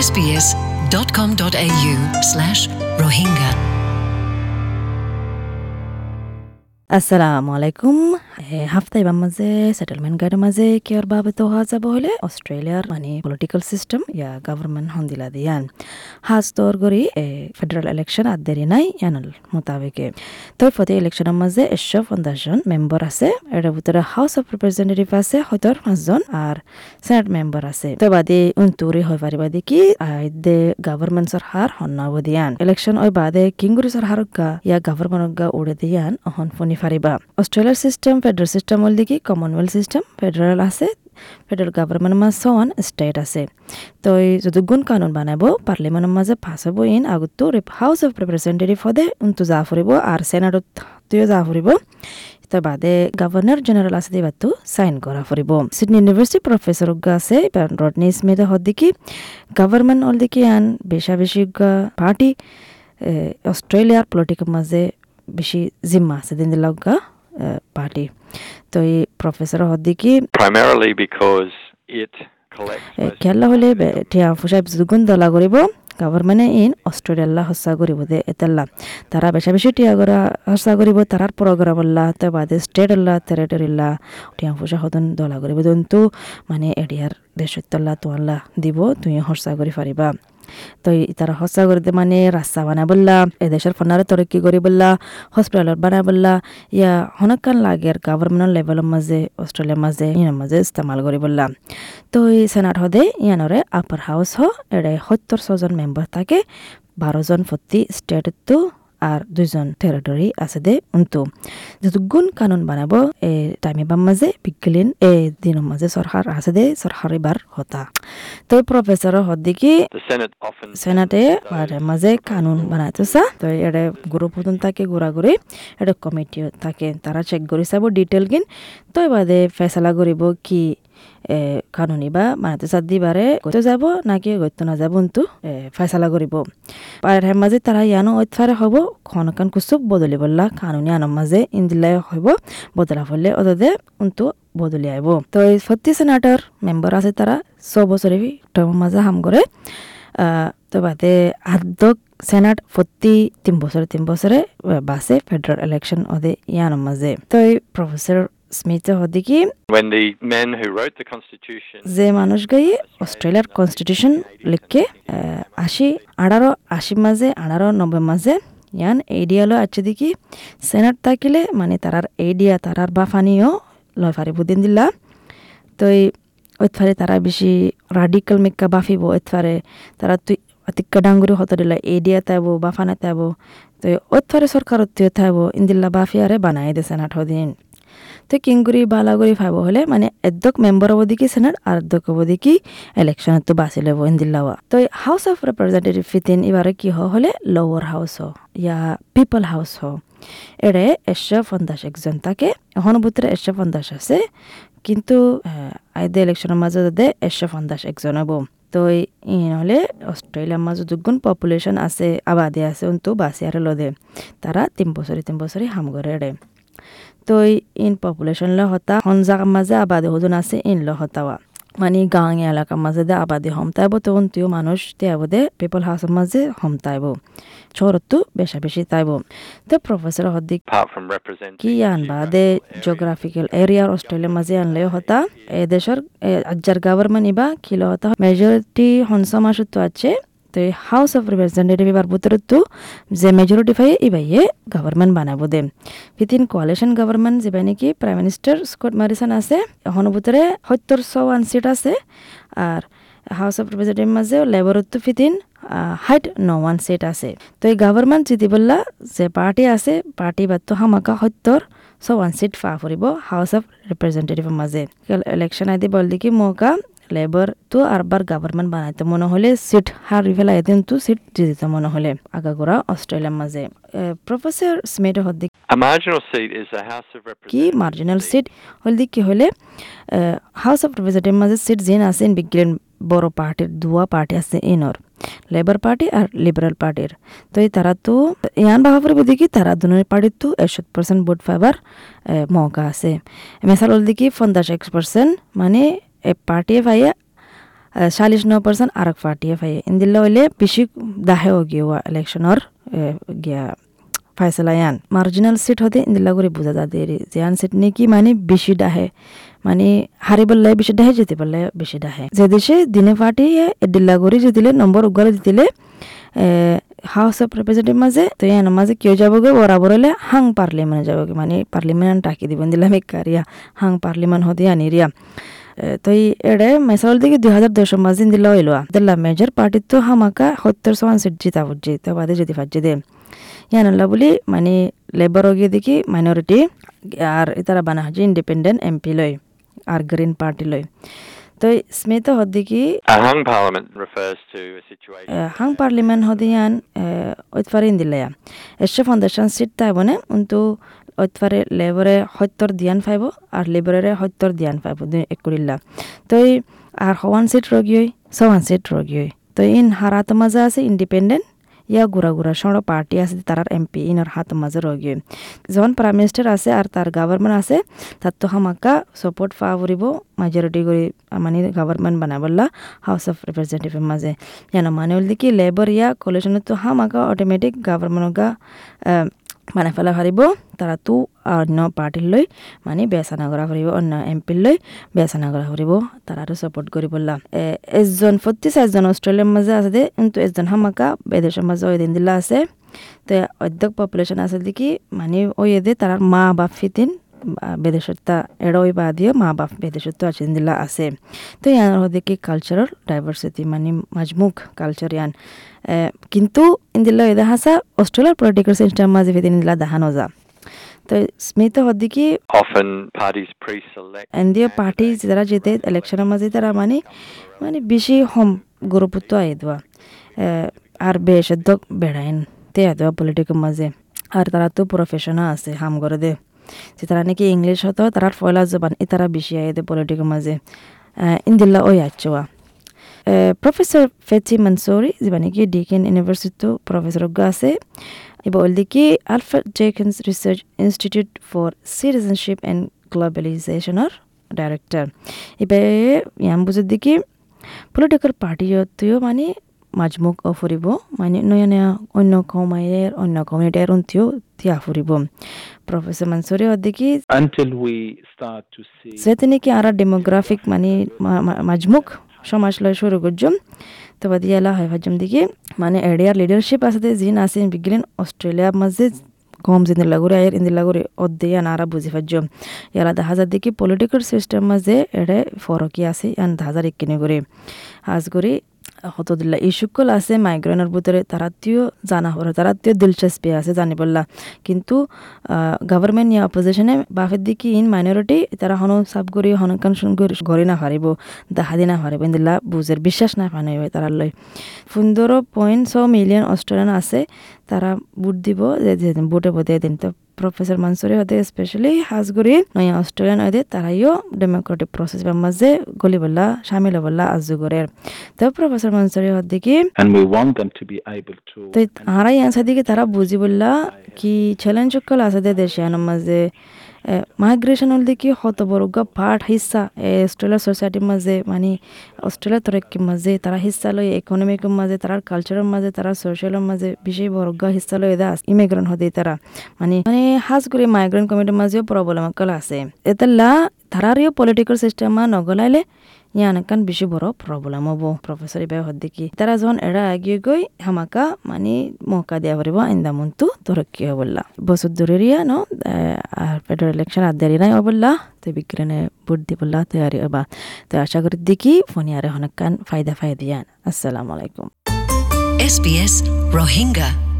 sbs.com.au slash rohingya. আসসালামু আলাইকুম। হাফতা এবার মাঝে সেটেলমেন্ট গাড়ির মাঝে কেয়ার বাবদ হওয়া যাব হলে অস্ট্রেলিয়ার মানে পলিটিক্যাল সিস্টেম ইয়া গভর্নমেন্ট হন্দিলা দিয়ান। হাজ তোর গরি ফেডারেল ইলেকশন আর দেরি নাই, ইয়ানল মোতাবেকে। তোর ফতে ইলেকশনের মাঝে একশো পঞ্চাশ জন মেম্বার আছে এর ভিতরে হাউস অফ রিপ্রেজেন্টেটিভ আছে, হয়তো পাঁচজন আর সেনেট মেম্বার আছে। তো বাদে উনতুরি হয় পারিবা দেখি দে গভর্নমেন্ট সরকার হন্নাব দিয়ান। ইলেকশন ওই বাদে কিংগুরি সরকার গা, ইয়া গভর্নমেন্ট গা উড়ে দিয়ান, অহন ফোনি ফারিবা অস্ট্রেলিয়ার সিস্টেম ফেডারেল সিস্টেম দেখি কমনওয়েলথ সিস্টেম ফেডারেল আছে ফেডারেল গভর্নমেন্ট মাঝ সন স্টেট আছে। তো এই যদি গুণ কানুন বানাব পার্লিমেন্টের মাঝে পাস হব ইন আগতো হাউস অফ রিপ্রেজেন্টেটিভ হদে উন্তু যা ফুরিব আর সেনাটত তুইও যা ফুরিব তো বাদে গভর্নর জেনারেল আছে দিবাতো সাইন করা ফুরিব সিডনি ইউনিভার্সিটি প্রফেসর আছে রডনি স্মিথ হদ্দিকি গভর্নমেন্ট অল দিকে আন বেশা বেশি পার্টি অস্ট্রেলিয়ার পলিটিকের মাঝে বেশি জিম্মা আছে দিন দিলাগা পার্টি। তো এই প্রফেসর হদ্দিকি primarily because it collects most খেলা হলে টিয়া ফুসাই দুগুণ দলা করিব গভর্নমেন্টে ইন অস্ট্রেলিয়া হস্যা করিব দে এতেল্লা। তারা বেশা বেশি টিয়া করা হস্যা করিব তারার প্রোগ্রাম আল্লাহ তে বাদে স্টেট আল্লাহ টেরিটরি আল্লাহ টিয়া ফুসা হতন দলা করিব। দন্তু মানে এডিয়ার দেশত্তল্লা তো আল্লাহ দিব তুই হস্যা করি পারিবা তো তারা হস্যা করে মানে রাস্তা বানা বললা এদেশের ফোনারে তরক্কি করি বললা হসপিটালত বানা বললা, ইয়া হনকান লাগে আর গভর্নমেন্ট লেভেলের মাঝে অস্ট্রেলিয়ার মাঝে ইয়ার মাঝে ইস্তেমাল করি বললা। তো এই সেনাট হদে ইয়ানরে আপার হাউস হ এড়ে সত্তর ছজন মেম্বার থাকে বারোজন প্রতি স্টেটতো আর দুইজন টেরিটরি আছে দে উন্তু যেহেতু গুণ কানুন বানাবো এ টাইমে মাঝে বিজ্ঞানীন এ দিনের মাঝে সরকার আছে দে সরকার এবার হতা। তো প্রফেসর হদ্দিকি সেনাটে মাঝে কানুন বানাইতেছা তো এটা গ্রুপ হতন থাকে ঘোরাঘুরি এটা কমিটিও থাকে তারা চেক করে চাব ডিটেল কিন। তো এবারে ফেসলা করিব কি কানুনি বা বানাইতে চার দিবারে গইতে যাব নাকি গইতে না যাব কিন্তু ফেসলা করিব পায়ের মাঝে তারা ইয়ানো ঐতফারে হব খনকান কুসুক বদলি বললা, কানুনি আনার মাঝে ইন্দিলাই হইব বদলা ফলে ওদের কিন্তু বদলি আইব তো এই ফত্তি সেনাটার মেম্বার আছে তারা ছ বছরে টাইমের মাঝে হাম করে তো বাদে আদক সেনাট প্রতি তিন বছরে তিন বছরে বাসে ফেডারেল ইলেকশন ওদে ইয়ানোর মাঝে তো এই প্রফেসর স্মিথ হদি কি when the men who wrote the constitution যে মানুষ গাই অস্ট্রেলিয়ার কনস্টিটিউশন লিখকে আশি আঠারো আশি মাঝে আঠারো নব্বই মাঝে ইয়ান এইডিয়ালো আছে দেখি সেনাট থাকিলে মানে তারার এইডিয়া তারার বাফানিও লয় ফারি বুদিন দিলা। তো ওইতফারে তারা বেশি রাডিকাল মেক্কা বাফিব ওইতফারে তারা তুই অতিক্কা ডাঙ্গুরি হত দিলা এইডিয়া তাইব বাফানা তাইব তো ওইতফারে সরকার তুই থাইব ইন্দিল্লা বাফিয়ারে বানাই দে সেনাট হদিন। তো কিংগুরি বালাগুড়ি ফাইব হলে মানে এদ্দক মেম্বার দেখি সেনাট আর এদ্দক হব দেখি ইলেকশন বাঁচি লব ইন্দিল্লাওয়া তো হাউস অফ রিপ্রেজেন্টেটিভ ফিতিন এবারে কি হ হলে লোয়ার হাউস হ, ইয়া পিপল হাউস হ। এড়ে একশো পঞ্চাশ একজন থাকে এখন ভিতরে একশো পঞ্চাশ আছে, কিন্তু আইদে ইলেকশনের মাঝে দে একশো পঞ্চাশ একজন হব। তো ই হলে অস্ট্রেলিয়ার মাঝে দুগুণ পপুলেশন আছে, আবাদি আছে কিন্তু বাসিয়ারে লদে। তারা তিন বছরে তিন বছরে হাম করে এড়ে তো ইন পপুলেশন ল হতা হন জাগার মাঝে আবাদি হজন আছে ইন ল হতাওয়া মানে গাঁও এলাকার মাঝে দে আবাদি হমতাইব তখন তুইও মানুষ দেব দে পিপল হাউসের মাঝে হমতাইব শহরতো বেশা বেশি তাইব তো প্রফেসর হদ্দিক কি আন বাদে জিওগ্রাফিক্যাল এরিয়ার অস্ট্রেলিয়া মাঝে আনলে হতা এ দেশের আজ্জার গভর্নমেন্ট ইবা কিলো হতা মেজরিটি হনসমাসত্ব আছে তো এই হাউস অফ রিপ্রেজেন্টেটিভ এবার বুতরতো যে মেজরিটি ফাই ইবাইয়ে গভর্নমেন্ট বানাবো দে। ফিতিন কোয়ালিশন গভর্নমেন্ট যে নাকি প্রাইম মিনিস্টার স্কট মারিসন আছে, এখন বুতরে সত্তর ওয়ান সিট আছে, আর হাউস অফ রিপ্রেজেন্টেটিভ মাঝে লেবারতো ফিতিন হাইট ন ওয়ান সিট আছে। তো এই গভর্নমেন্ট জিতি বললা যে পার্টি আছে পার্টি বাদ হামাকা সত্তর ছ ওৱান চিট ফা ফুৰিব হাউচ অফ ৰিপ্ৰেজেণ্টেটিভৰ মাজে ইলেকশ্যন আইদি বল দেখি মৌকা লেবার তো আরবার গভর্নমেন্ট বানাইতে মনে হলে সিট হারি ফেলাই এদিন তো সিট জিতিতে মনে হলে আগাগোড়া অস্ট্রেলিয়ার মাঝে প্রফেসর স্মিথ হদ্দিক কি মার্জিনাল সিট হলদি কি হলে হাউস অফ রিপ্রেজেন্টেটিভ মাঝে সিট জিন আছে বিজ্ঞান বড় পার্টির দুয়া পার্টি আছে ইনর লেবার পার্টি আর লিবারেল পার্টির তো এই তারা তো ইয়ান ফুরিব দেখি তারা দুনের পার্টির তো একশো পার্সেন্ট ভোট পাইবার মৌকা আছে মেসাল হল দেখি পঞ্চাশ এক পার্সেন্ট মানে এ পার্টি ভাইয়া চাল্লিছ ন পাৰ্চেণ্ট আৰক পাৰ্টিয়ে ফাই ইন্দিল্লা হইলে বেছি দাহে গিয়া ইলেকশ্যনৰ গিয়া ফাইসলা ইয়ান মার্জিনাল সিট হতে ইন্দিল্লা করে বোঝা যাতে জিয়ান সিট নাকি মানে বেশি ডাহে মানে হারি বললে বেশি ডাহে যেতে পারলে বেশি ডাহে যে দেশে দিনে পার্টি এডিল্লা করে দিলে নম্বর উগারে দিলে হাউস অফ রিপ্রেজেন্টেটিভ মাঝে তো ইয়ান মাঝে কেউ যাবগে বরাবর হলে হাং পার্লিমেন্ট যাবগে মানে পার্লিমেন্ট টাকি দিবেন দিলাম কারিয়া হাং পার্লিমেন্ট হতে আনিরিয়া তো এড়ে মেসাল দিকে দুই হাজার দশ মাজিন দিল হইল দিল্লা মেজর পার্টির তো হামাকা সত্তর সমান সিট জিতা বুঝছি তো বাদে যদি ফাজি দে। ইয়ানাল্লা বলি মানে লেবার গিয়ে দেখি মাইনরিটি আর তারা বানা হচ্ছে ইন্ডিপেন্ডেন্ট এমপি লয়, আর গ্রিন পার্টি লয়। তো স্মিত A hung parliament refers to a situation. Hung parliament হদিয়ান ঐতফারে ইন্দিলায়া এসে ফাউন্ডেশন সিট তাই বনে কিন্তু ঐতফারে লেবরে সত্যর দিয়ান ফাইব আর লেবরেরে সত্যর দিয়ান ফাইব একুরিল্লা তো আর হওয়ান সিট রগিয়ই সওয়ান সিট রগিয়ই তো ইন হারাত মাজা আছে ইন্ডিপেন্ডেন্ট ইয়া গুড়া গুড়া সড় পার্টি আছে তারার এমপি ইনর হাত মাঝে রয়ে যখন প্রাইম মিনিস্টার আছে আর তার গভর্নমেন্ট আছে তার তো হামাকা সাপোর্ট ফা ফুরিব মেজরিটি করে মানে গভর্নমেন্ট বানাবল্লা হাউস অফ রিপ্রেজেন্টেটিভের মাঝে যেন মানে হল কি লেবার ইয়া কোলেশনে তো হামাকা অটোমেটিক গভর্নমেন্ট মানে ফেলা ফারিব তারা তো অন্য পার্টির লৈ মানে বেচানা করা ফুরিব অন্য এমপির লৈ বেচা করা ফুরিব তারা সাপোর্ট করি বললাম এজন ফর্টি চাইজন অস্ট্রেলিয়ার মাঝে আছে দে, কিন্তু এজন হামাকা বিদেশের মাঝে ওই দিন দিলা আছে। তো অর্ধেক পপুলেশন আছে দেখি মানে ওই এদে তার মা বাপ ফিতিন বেদেশতা এড়ই বা দিয়ে মা বাপ বেদেশত আছেন দিলা আছে তো ইয়ার হদিকে কালচারাল ডাইভার্সিটি মানে মাজমুখ কালচার ইয়ান কিন্তু ইন্দিল্লা এদা হাসা অস্ট্রেলিয়ার পলিটিক্যাল সিস্টেম মাঝে ফিতিন দিলা দেখানো যা তো স্মিত পার্টি যারা যেতে ইলেকশনের মাঝে তারা মানে মানে বেশি হম গুরুত্ব আই দেওয়া আর বেশ বেড়াইন তে দেওয়া পলিটিকের মাঝে আর তারা তো প্রফেশনাল আছে হাম করে দে যে তারা নাকি ইংলিশ হতো, তারা ফয়লা জবান, এ তারা বেশি আই দে পলিটিকের মাঝে। ইন্দিল্লা ওই আচ্ছা প্রফেসর ফেচি মনসুরি যিবা নাকি ডিকেন ইউনিভার্সিটি প্রফেসর আছে এবার অলদিকে Alfred Deakin research institute for citizenship and গ্লোবালাইজেশনের director এবার, ইয়াম বুঝের দিকে পলিটিক্যাল পার্টিও মানে মাজমুখ ফুরিব মানে নয়া নয়া অন্য কমাইয়ের, অন্য কমিউনিটির অন্তিও তিয়া ফুরিব। প্রফেসর মনসুরি অদিকে until we start to see সেতে নাকি আর ডেমোগ্রাফিক মানে মাজমুখ সমাজ লয় শুরু করছম তো বাদিয়ালা হয় ভাজম দিকে। মানে এরিয়ার লিডারশিপ আছে জিন আছে বিগিলেন অস্ট্রেলিয়ার মাঝে কম জিন্দি লাগুরে আয়ের ইন্দি লাগুরে অদ্দেয়া নারা বুঝি পারছম ইয়ালা দেখা যায় দেখি পলিটিক্যাল সিস্টেম মাঝে এড়ে ফরকি আছে ইয়ান দেখা যায় ইকিনি করে। আজ করে হতদুল্লাহ এই সকল আছে মাইগ্রেনের ভিতরে তারাতিও জানা হরে তারাতিও দিলচস্পি আছে জানি বললা কিন্তু গভর্নমেন্ট ইয়া অপোজিশনে বাফের দিকে ইন মাইনরিটি তারা হন সাব করি হনকান গড়ি না হারিব দেখা দি না হারিব ইন্দিল্লা বুঝের বিশ্বাস না পানি হয় তারা লয় পনেরো পয়েন্ট ছ মিলিয়ন অস্ট্রেলিয়ান আছে তারা বুট দিব, যে বুটে বোধে দিন তো প্রফেসর মানসুরি হতে স্পেশালি হাজগুড়ি নয়া অস্ট্রেলিয়ান হতে তারাইও ডেমোক্রেটিক প্রসেস বা মাঝে গলি বললা সামিল বললা আজুগরের তো প্রফেসর মানসুরি হত দিকে তো আরাই ইয়ানসা দিকে তারা বুঝি বললা কি চ্যালেঞ্জ সকল আছে দেশে মাঝে মাইগ্রেশন হল দেখি হত বড় পার্ট হিসা অষ্ট্ৰেলিয়া সোসাইটির মাঝে মানে অস্ট্রেলিয়ার তরক্কির মাঝে তারা হিসা লয় ইকোনমিকের মাঝে তারার কালচারের মাঝে তারা সোশ্যালের মাঝে বিশেষ বড় হিসা লয় দা ইমিগ্রেন্ট হতে তারা মানে মানে হাজ করে মাইগ্রেন্ট কমিটির মাঝেও প্রবলেম আছে। এতাল্লা তারারিও পলিটিক্যাল সিস্টেম নগলাইলে ইয়ান কান বেশি বড় প্রবলেম হব প্রফেসর ইবাই হদ্দিকি তারা যখন এরা আগিয়ে গই হামাকা মানে মৌকা দিয়া পারিব আইন্দা মন্তু তরক্কি হবল্লা বছর ধরে রিয়া ন আর ফেডারেল ইলেকশন আর দেরি নাই হবল্লা তো বিজ্ঞানে ভোট দিবল্লা তৈরি হবা তো আশা করি দেখি ফোনিয়ারে হনকান ফায়দা ফায়দিয়ান আসসালামু আলাইকুম SBS Rohingya.